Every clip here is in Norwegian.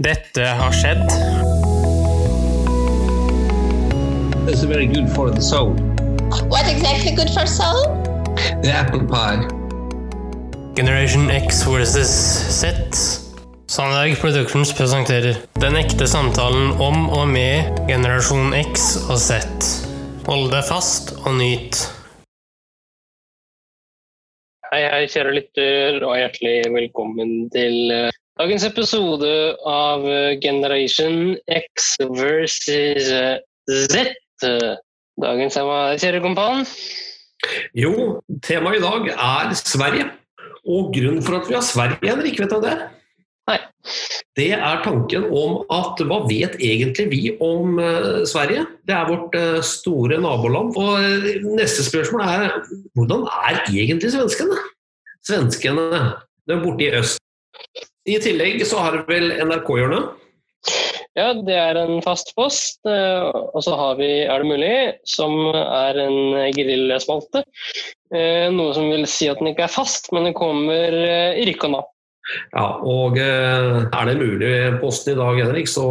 Dette har skjedd. It's very good for the soul. What exactly good for soul? The apple pie. Generation X versus Z. Sandberg Productions presenterer Den ekte samtalen om og med generasjon X og Z. Hold deg fast og nyt. Hei, hei, kjære lytter, og hjertelig velkommen til eh, dagens episode av eh, Generation X versus eh, Z. Dagens tema, kjære kompan. Jo, temaet i dag er Sverige. Og grunnen for at vi har Sverige, Henrik, vet du det? Nei. Det er tanken om at hva vet egentlig vi om uh, Sverige? Det er vårt uh, store naboland. Og neste spørsmål er hvordan er egentlig svenskene? Svenskene, de er borte i øst. I tillegg så har vi vel NRK-hjørnet. Ja, det er en fast post. eh, Og så har vi Er det mulig, som er en gerillaspalte. Eh, Noe som vil si at den ikke er fast, men den kommer eh, i rykk og napp. Ja, og er det mulig posten i dag, Henrik, så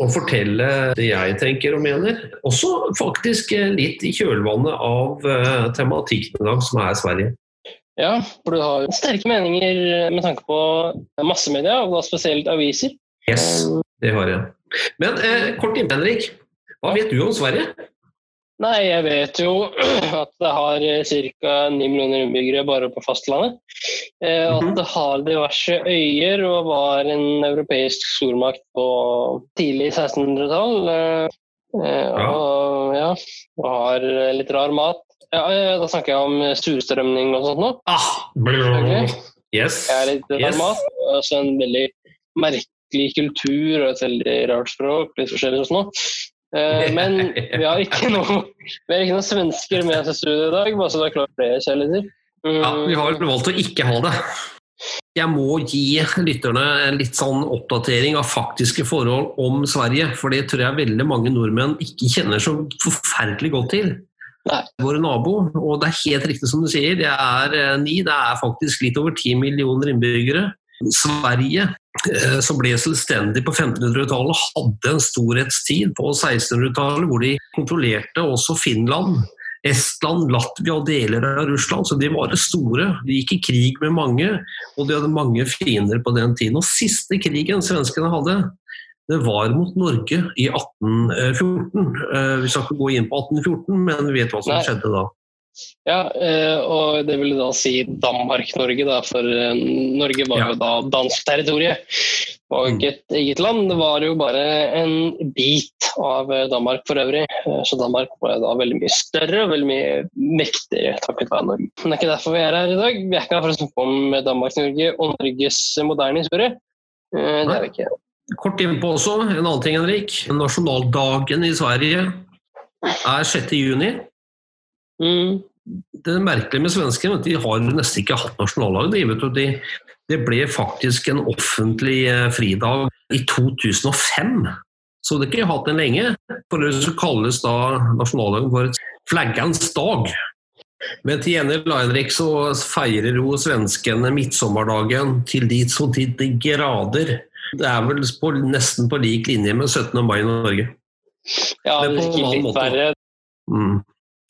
å fortelle det jeg tenker og mener. Også faktisk litt i kjølvannet av tematikken i dag, som er Sverige. Ja, for du har sterke meninger med tanke på massemedia, og da spesielt aviser. Yes, det har jeg. Men eh, kort innpå, Henrik. Hva vet du om Sverige? Nei, jeg vet jo at det har ca. 9 millioner innbyggere bare på fastlandet. Eh, At Mhm. det har diverse øyer og var en europeisk stormakt på tidlig 1600-tall. eh, eh, Og ja, og har litt rar mat. Ja, eh, da snakker jeg om surstrømning og sånt nå. Ah, okay. Ok. Yes. Jeg er litt rar yes. mat. Og så en veldig merkelig kultur og et veldig rart språk. Litt forskjellig og sånn. Eh, Men vi har ikke noe vi har ikke noen svensker med oss i studio i dag, bare så det er klart det, kjærligheter. Mm, Ja, vi har valgt å ikke ha det. Jeg må gi lytterne en litt sånn oppdatering av faktiske forhold om Sverige. For det tror jeg veldig mange nordmenn ikke kjenner så forferdelig godt til. Nei. Våre nabo, og det er helt riktig som du sier, det er eh, ni, det er faktisk litt over ti millioner innbyggere. Sverige, eh, som ble selvstendig på 1500-tallet, hadde en storhetstid på 1600-tallet hvor de kontrollerte også Finland. Estland, Latvia og deler av Russland, så de var det store. De gikk i krig med mange, og de hadde mange fiender på den tiden. Og siste krigen svenskene hadde, det var mot Norge i 1814. Eh, Vi skal ikke gå inn på 1814, men vet hva som Nei. skjedde da. Ja, eh, og det vil da si Danmark-Norge, da, for eh, Norge var Ja. jo da dansk territorium. Og ikke et eget land det var jo bare en bit av eh, Danmark for øvrig. Eh, Så Danmark var da veldig mye større og veldig mye mektigere takket være Norge. Men det er ikke derfor vi er her i dag. Vi er ikke her for å snakke om Danmark-Norge og Norges moderne historie. Eh, Det er vi ikke. Kort innpå også, en annen ting, Henrik. Nasjonaldagen i Sverige er 6. juni. Mm. det merkelige med svenskene, de har nesten ikke hatt nasjonaldag. De, de, det ble faktisk en offentlig eh, fridag i 2005. Så det har ikke hatt den lenge. For det kalles da nasjonaldagen for flaggans dag. Men til gjengjeld Henrik, så feirer jo svenskene midtsommerdagen til de så til de grader. Det er vel på, nesten på lik linje med 17. mai i Norge. Ja, Det er på litt verre. Mm.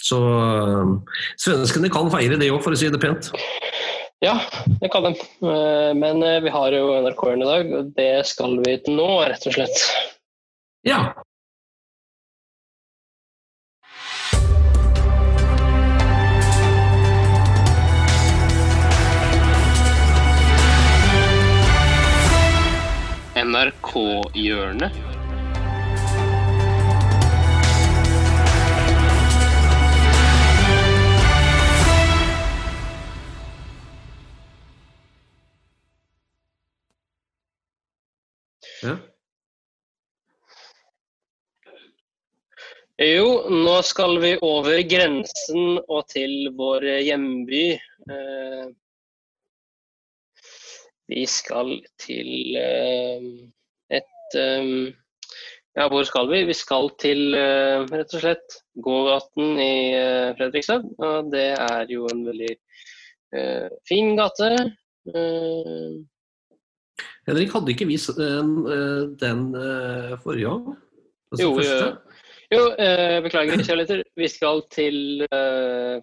Så øh, svenskene kan feire det òg, for å si det pent. Ja, det kan de. Eh, Men eh, vi har jo NRK-en i dag, og det skal vi til nå, rett og slett. Ja. NRK-hjørnet. ja. Jo, nå skal vi over grensen og til vår hjemby. Eh, Vi skal til eh, eh, Ja, hvor skal vi? Vi skal til eh, rett og slett gågaten i eh, Fredrikstad. Og det er jo en veldig eh, fin gate. Eh, Henrik, hadde ikke vi den, den forrige gang? Altså Jo, første? jo, jo beklager, kjærligheter. Vi skal til uh,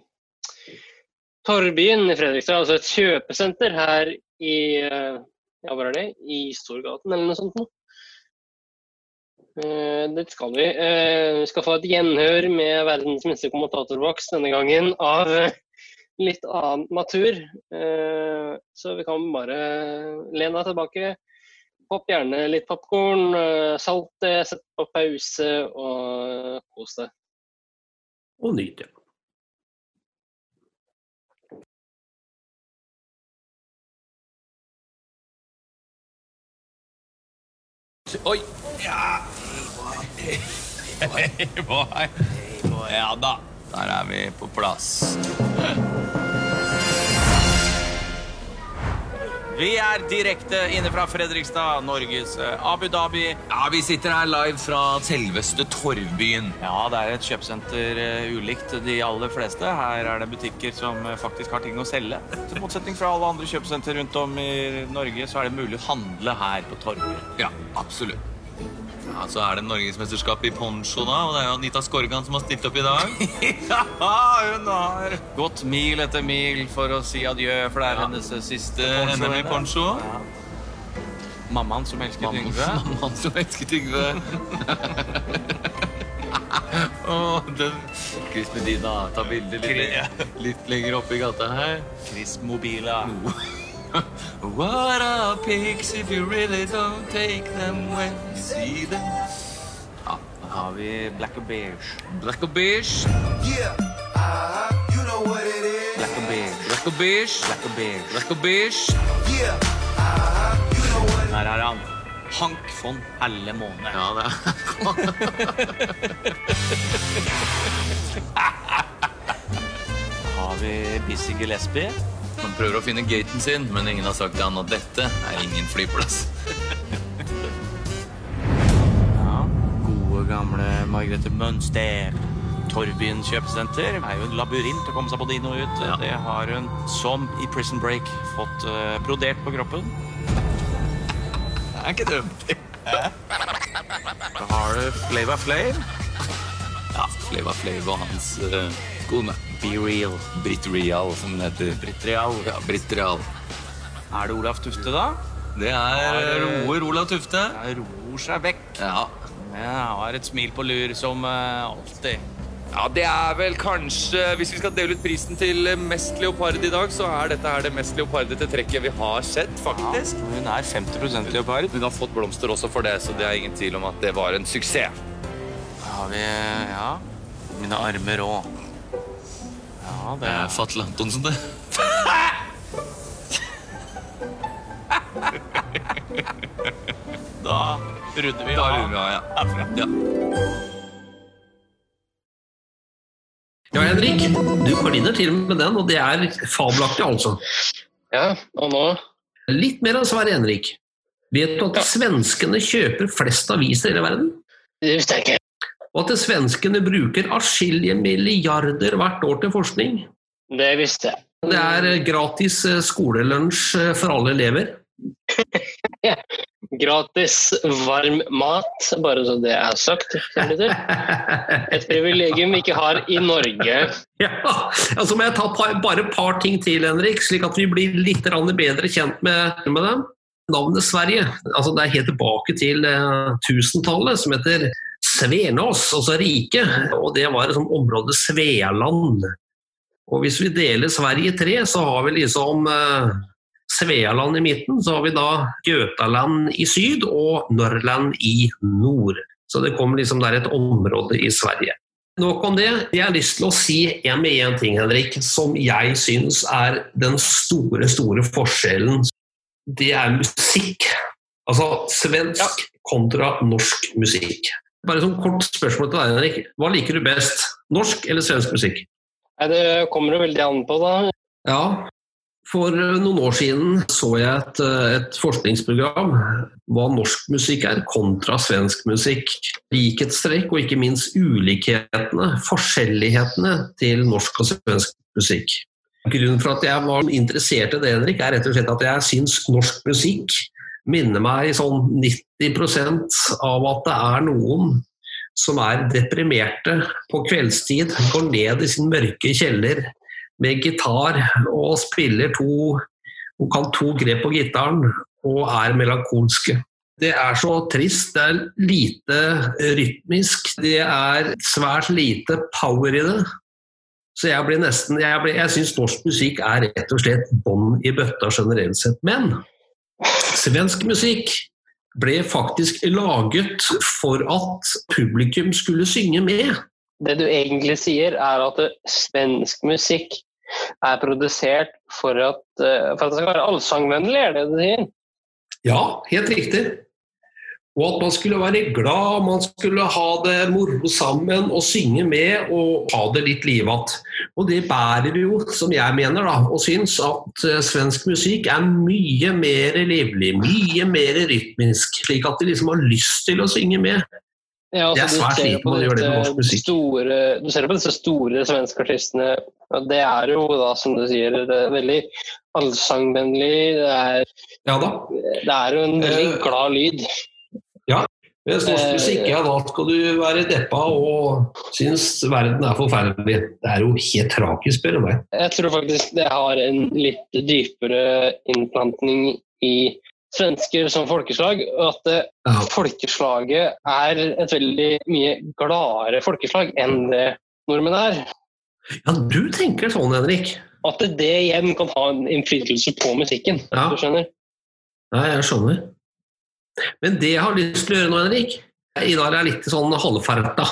Torvbyen i Fredrikstad, altså et kjøpesenter her i uh, ja, hvor er det? I Storgaten eller noe sånt. noe. Eh, dit skal vi. Eh, vi skal få et gjenhør med verdens minste kommentatorboks denne gangen av eh, litt annen natur. Så vi kan bare lene deg tilbake. Popp gjerne litt popkorn, salt det, sett på pause og kos deg. Og nyt, ja. Oi! Ja. Hey boy. Ja da, der er vi på plass. Vi er direkte inne fra Fredrikstad, Norges eh, Abu Dhabi. Ja, Vi sitter her live fra selveste Torvbyen. Ja, det er et kjøpesenter eh, ulikt de aller fleste. Her er det butikker som eh, faktisk har ting å selge. Til motsetning fra alle andre kjøpesenter rundt om i Norge, så er det mulig å handle her på Torvbyen. Ja, absolutt. Ja, Så er det Norgesmesterskap i poncho, da. Og det er jo Anita Skorgan som har stilt opp i dag. Ja, hun har gått mil etter mil for å si adjø, for det er hennes siste. NM i poncho. Mammaen som elsket Mamma, Yngve. mammaen som elsket Yngve. oh, den Chris Medina tar bilder litt, litt lenger oppe i gata her. Chris Mobila. What are pigs if you really don't take them when you see them? Ja, da har vi Black og Beige. Black og beige. Yeah, uh-huh. you know what it is. Black and Beige. Black and beige. Black and Beige. Black and beige. Yeah, uh-huh. you know what it Her er han. Hank von Helle Måne. Ja, det er Da har vi Busy Gillespie. Han prøver å finne gaten sin, men ingen har sagt til han at dette er ingen flyplass. Ja, gode gamle Margrethe Mønster. Torvbyen kjøpesenter er jo en labyrint å komme seg både inn og ut. Ja. Det har hun, som i Prison Break, fått uh, brodert på kroppen. Det er ikke dumt. Da har du Flava Flav. Ja, Flava Flav og hans uh, kone. Be Real. Britt Real, som den heter. Britt Real. Ja, Britt Real. Er det Olaf Tufte, da? Det er eh, Roer Olav Tufte. Det roer seg vekk. Ja. Jeg har et smil på lur som uh, alltid. ja, det er vel kanskje Hvis vi skal dele ut prisen til mest leopard i dag, så er dette her det mest leopardete trekket vi har sett, faktisk. Hun er 50% leopard. Hun har fått blomster også for det, så det er ingen tvil om at det var en suksess. Da har vi Ja, mine armer òg. Ja, det er er Fatle Antonsen, det. Da runder vi Da av. vi av, ja. ja. Ja, Henrik, du kliner til med den, og det er fabelaktig, altså. Ja, og nå Litt mer av svaret, Henrik. Vet du at Ja. svenskene kjøper flest aviser i hele verden? Det visste jeg ikke. Og at svenskene bruker atskillige milliarder hvert år til forskning? Det visste jeg. Det er eh, gratis eh, skolelunsj eh, for alle elever. Gratis varm mat, bare så det er sagt. Et privilegium vi ikke har i Norge. Ja, altså må jeg ta bare et par ting til, Henrik, slik at vi blir litt bedre kjent med, med dem. Navnet Sverige altså det er helt tilbake til tusentallet, 1000-tallet, som heter Svenås, altså rike. Og det var et området område Svealand. Og hvis vi deler Sverige i tre, så har vi liksom eh, Svealand i midten, så har vi da Götaland i syd og Norrland i nord. Så det kommer liksom der et område i Sverige. Nok om det. Jeg har lyst til å si en med én ting, Henrik, som jeg syns er den store, store forskjellen. Det er musikk. Altså svensk kontra norsk musikk. Bare sånn kort spørsmål til deg, Henrik. Hva liker du best? Norsk eller svensk musikk? Det kommer jo veldig an på, da. Ja, for eh, noen år siden så jeg et, eh, et forskningsprogram hva norsk musikk er kontra svensk musikk. Likhetstrekk og ikke minst ulikhetene, forskjellighetene til norsk og svensk musikk. Grunnen for at jeg var interessert i det, Henrik, er rett og slett at jeg syns norsk musikk minner meg sånn 90 av at det er noen som er deprimerte på kveldstid, går ned i sin mørke kjeller med gitar og spiller to og kan to grep på gitaren og er melankolske. Det er så trist. Det er lite rytmisk. Det er svært lite power i det. Så jeg blir nesten Jeg, blir- jeg syns norsk musikk er rett og slett bånn i bøtta generelt sett. Men svensk musikk ble faktisk laget for at publikum skulle synge med. Det du egentlig sier, er at svensk musikk er produsert for at, eh, for at det skal være allsangvennlig, er det du sier? Ja, helt riktig. Og at man skulle være glad, man skulle ha det moro sammen og synge med og ha det litt livatt. Og det bærer jo, som jeg mener da, og syns, at eh, svensk musikk er mye mer livlig, mye mer rytmisk, slik at de liksom har lyst til å synge med. Ja, Det er altså, svært lite på man gjør det med norsk musikk. Store, du ser på disse store svenske artistene, og det er jo da, som du sier, det er veldig allsangvennlig. Det er, Ja det er jo en veldig Eh, glad lyd. Mens Hvis ikke ja da skal du være deppa og synes verden er forferdelig. Det er jo helt tragisk, spør du meg. Jeg tror faktisk det har en litt dypere innplantning i svensker som folkeslag. og At Ja. folkeslaget er et veldig mye gladere folkeslag enn det nordmenn er. ja, du tenker sånn, Henrik. At det igjen kan ha en innflytelse på musikken. Ja. Du skjønner? Ja, jeg skjønner. Men det jeg har lyst til å gjøre nå, Henrik I dag er jeg litt sånn halvferta.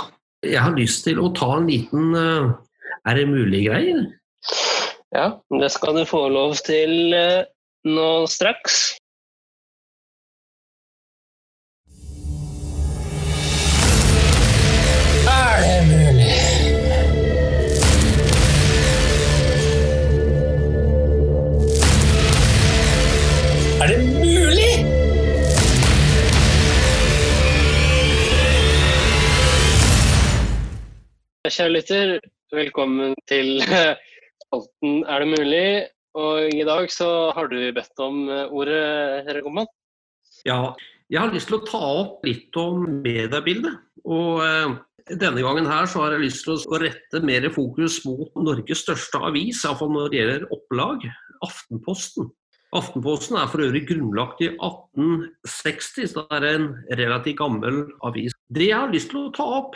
Jeg har lyst til å ta en liten eh, Er det mulig-greie? Ja, det skal du få lov til eh, nå straks. Er det Kjære lytter, velkommen til eh, spalten Er det mulig? Og i dag så har du bedt om eh, ordet, Herre Gomman. Ja, jeg har lyst til å ta opp litt om mediebildet. Og eh, denne gangen her så har jeg lyst til å rette mer fokus mot Norges største avis, iallfall når det gjelder opplag, Aftenposten. Aftenposten er for øvrig grunnlagt i 1860, så det er en relativt gammel avis. Det jeg har lyst til å ta opp,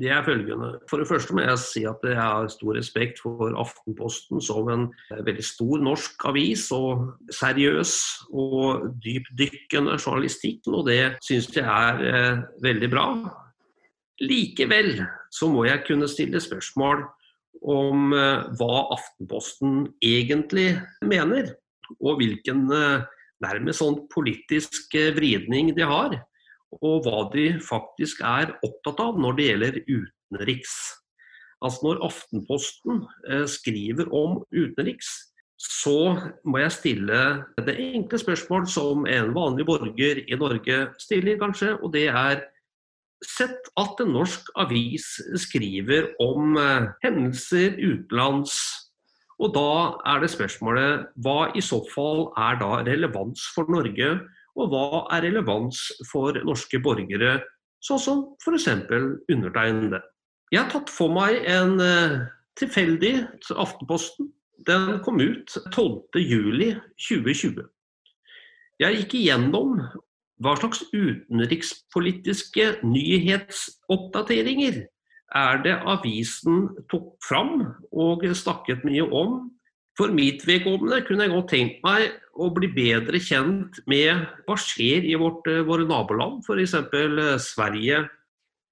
det er følgende. For det første må jeg si at jeg har stor respekt for Aftenposten som en veldig stor norsk avis, og seriøs og dypdykkende journalistikk, og det syns jeg er eh, veldig bra. Likevel så må jeg kunne stille spørsmål om eh, hva Aftenposten egentlig mener, og hvilken eh, nærmest sånn politisk eh, vridning de har og hva de faktisk er opptatt av når det gjelder utenriks. Altså Når Aftenposten eh, skriver om utenriks, så må jeg stille det enkle spørsmål som en vanlig borger i Norge stiller, kanskje, og det er Sett at en norsk avis skriver om eh, hendelser utenlands, og da er det spørsmålet hva i så fall er da relevans for Norge og hva er relevans for norske borgere, sånn som f.eks. undertegnede. Jeg har tatt for meg en tilfeldig tilfeldig Aftenposten. Den kom ut 12.07.2020. Jeg gikk igjennom hva slags utenrikspolitiske nyhetsoppdateringer er det avisen tok fram og snakket mye om for mitt vedkommende kunne jeg godt tenkt meg å bli bedre kjent med hva skjer i vårt, eh, våre naboland, f.eks. Sverige,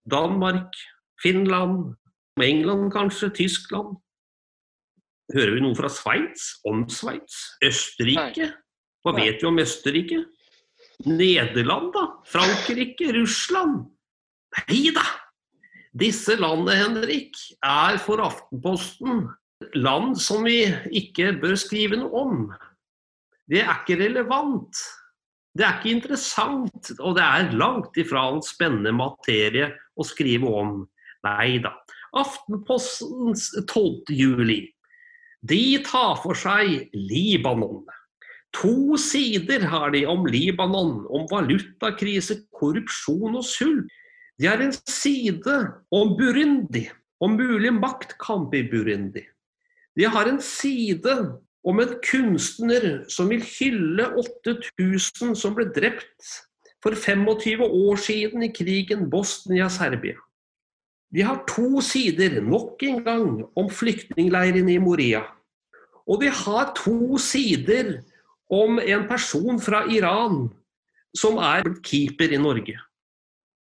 Danmark, Finland, England kanskje, Tyskland. Hører vi noe fra Sveits? Om Sveits? Østerrike? Hva vet vi om Østerrike? Nederland, da? Frankrike? Russland? Nei da! Disse landene, Henrik, er for Aftenposten land som vi ikke bør skrive noe om. Det er ikke relevant. Det er ikke interessant, og det er langt ifra en spennende materie å skrive om. Nei da. Aftenpostens 12. juli. De tar for seg Libanon. To sider har de om Libanon, om valutakrise, korrupsjon og sult. De har en side om Burundi, om mulig maktkamp i Burundi. De har en side om en kunstner som vil hylle 8000 som ble drept for 25 år siden i krigen Bosnia-Serbia. De har to sider, nok en gang, om flyktningleirene i Moria. Og de har to sider om en person fra Iran som er keeper i Norge.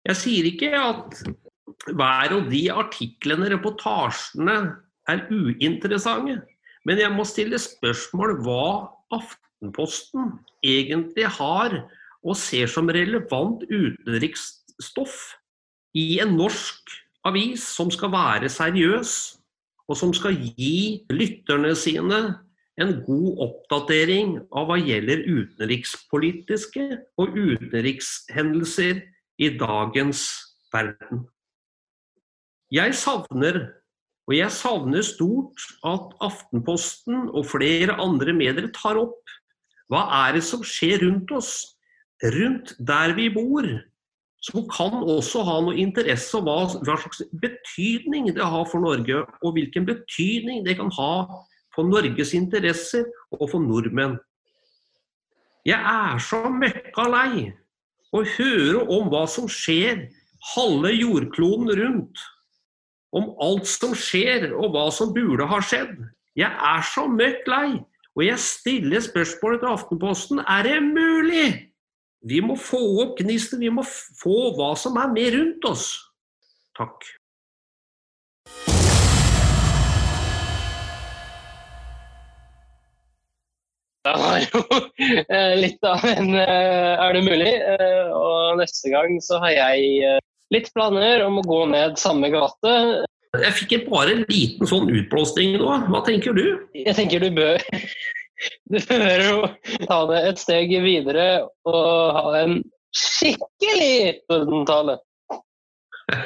Jeg sier ikke at hver av de artiklene, reportasjene, er uinteressante. Men jeg må stille spørsmål hva Aftenposten egentlig har og ser som relevant utenriksstoff i en norsk avis som skal være seriøs, og som skal gi lytterne sine en god oppdatering av hva gjelder utenrikspolitiske og utenrikshendelser i dagens verden. Jeg savner, og jeg savner stort, at Aftenposten og flere andre medier tar opp hva er det som skjer rundt oss, rundt der vi bor, som kan også ha noe interesse om hva, hva slags betydning det har for Norge, og hvilken betydning det kan ha for Norges interesser og for nordmenn. Jeg er så møkka lei å høre om hva som skjer halve jordkloden rundt. Om alt som skjer og hva som burde ha skjedd. Jeg er så møkk lei, og jeg stiller spørsmålet til Aftenposten er det mulig? Vi må få opp gnisten, vi må få hva som er med rundt oss. Takk. Det var jo eh, litt av en eh, Er det mulig? Eh, Og neste gang så har jeg litt planer om å gå ned samme gate. Jeg fikk bare en liten sånn utblåsning nå. Hva tenker du? Jeg tenker du bør Du bør jo ta det et steg videre og ha en skikkelig tordentale.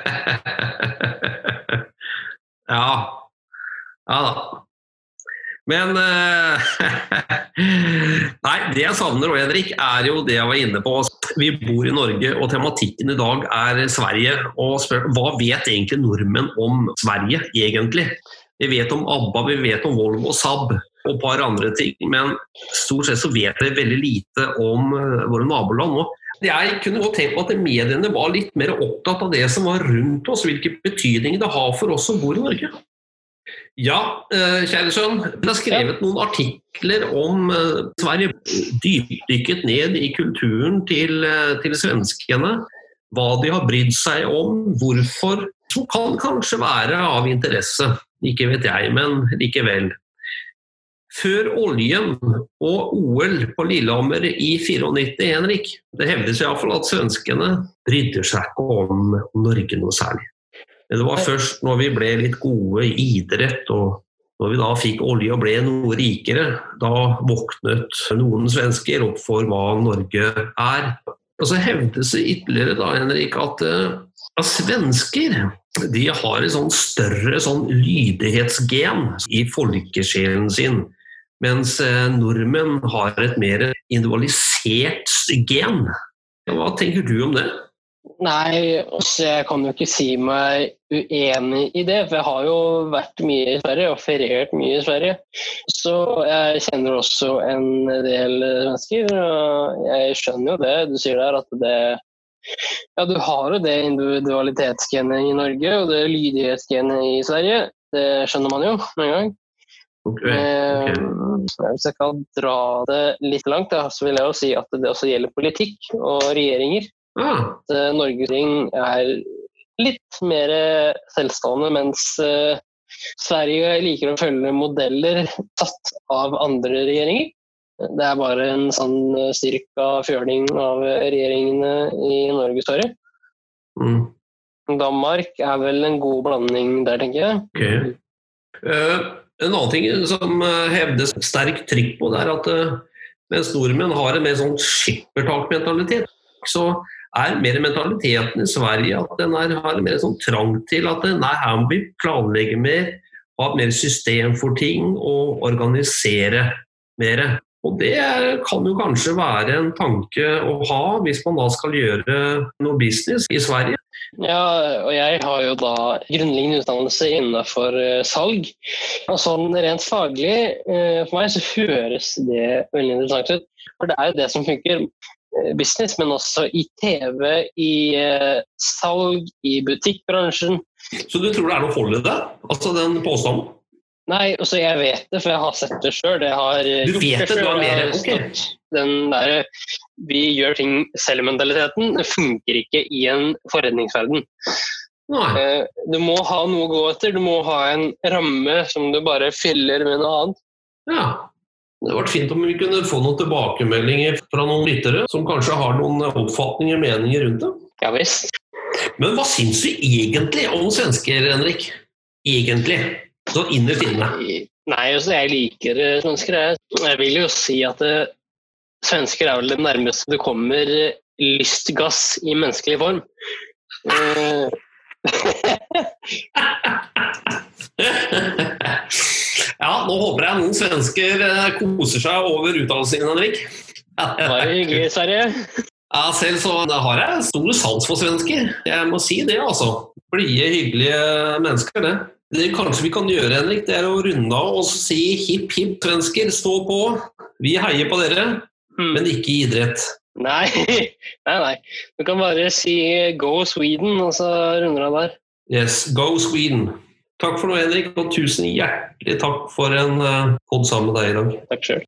ja. Ja da. Men eh, Nei, det jeg savner òg, Henrik, er jo det jeg var inne på. Vi bor i Norge, og tematikken i dag er Sverige. Og spør, hva vet egentlig nordmenn om Sverige, egentlig? Vi vet om ABBA, vi vet om Volvo og Saab og et par andre ting. Men stort sett så vet vi veldig lite om eh, våre naboland nå. Jeg kunne godt tenkt meg at mediene var litt mer opptatt av det som var rundt oss, hvilken betydning det har for oss som bor i Norge. Ja, eh, kjære sønn. Du har skrevet noen artikler om eh, Sverige. Dypdykket ned i kulturen til, eh, til svenskene. Hva de har brydd seg om, hvorfor. Som kan kanskje være av interesse. Ikke vet jeg, men likevel. Før oljen og OL på Lillehammer i 94, Henrik, det hevdes iallfall at svenskene brydde seg ikke om Norge noe særlig. Men det var først når vi ble litt gode i idrett og når vi da fikk olje og ble noe rikere, da våknet noen svensker opp for hva Norge er. Og så hevdes det ytterligere da, Henrik, at, eh, at svensker de har et sånn større sånn lydighetsgen i folkesjelen sin. Mens eh, nordmenn har et mer individualisert gen. Hva tenker du om det? Nei, altså, jeg kan jo ikke si meg uenig i det, for jeg har jo vært mye i Sverige og feriert mye i Sverige. Så jeg kjenner også en del mennesker, og jeg skjønner jo det du sier der, at det Ja, du har jo det individualitetsgenet i Norge og det lydighetsgenet i Sverige. Det skjønner man jo med en gang. Okay. Eh. Hvis jeg kan dra det litt langt, da, så vil jeg jo si at det også gjelder politikk og regjeringer. Ah, eh, Norges Ring er litt mer selvstående, mens eh, Sverige liker å følge modeller tatt av andre regjeringer. Det er bare en sånn eh, cirka fjøling av regjeringene i Norge, Sverige. mm, Danmark er vel en god blanding der, tenker jeg. ok. Uh, en annen ting som eh, hevdes sterkt trykk på, det er at uh, mens nordmenn har en mer sånn skippertakmentalitet, så er mer mentaliteten i Sverige at den er, har mer sånn trang til at nei, her må vi planlegge mer, ha et mer system for ting og organisere mer. Og det kan jo kanskje være en tanke å ha hvis man da skal gjøre noe business i Sverige. Ja, og jeg har jo da grunnleggende utdannelse innenfor eh, salg. Og sånn rent faglig, eh, for meg så høres det veldig interessant ut. For det er jo det som funker. Eh, Business, men også i TV, i eh, salg, i butikkbransjen. Så du tror det er noe hold i det? Altså den påstanden? Nei, altså jeg vet det, for jeg har sett det sjøl. Du vet det, du har mer- ok. Den der vi gjør ting selv-mentaliteten funker ikke i en forretningsverden. Nei. Eh, Du må ha noe å gå etter. Du må ha en ramme som du bare fyller med noe annet. Ja. Det hadde vært fint om vi kunne få noen tilbakemeldinger fra noen lyttere som kanskje har noen oppfatninger og meninger rundt det. Ja visst. Men hva syns du egentlig om svensker, Henrik? Egentlig. Så innerst inne. Nei, altså jeg liker eh, svensker. Jeg, vil jo si at eh, svensker er vel det nærmeste du kommer eh, lystgass i menneskelig form. Ja, nå håper jeg noen svensker eh, koser seg over utdannelsen din, Henrik. det var hyggelig, Sverre. Ja, selv så har jeg stor sans for svensker. Jeg må si det, altså. Blide, hyggelige mennesker, det. Det kanskje vi kan gjøre, Henrik, det er å runde av og si hipp, hipp, svensker, stå på. Vi heier på dere, mm. men ikke i idrett. Nei, nei, nei. Du kan bare si 'go Sweden', og så runder du av der. Yes, go Sweden. Takk for nå, Henrik, og tusen hjertelig takk for en uh, pod sammen med deg i dag. Takk sjøl.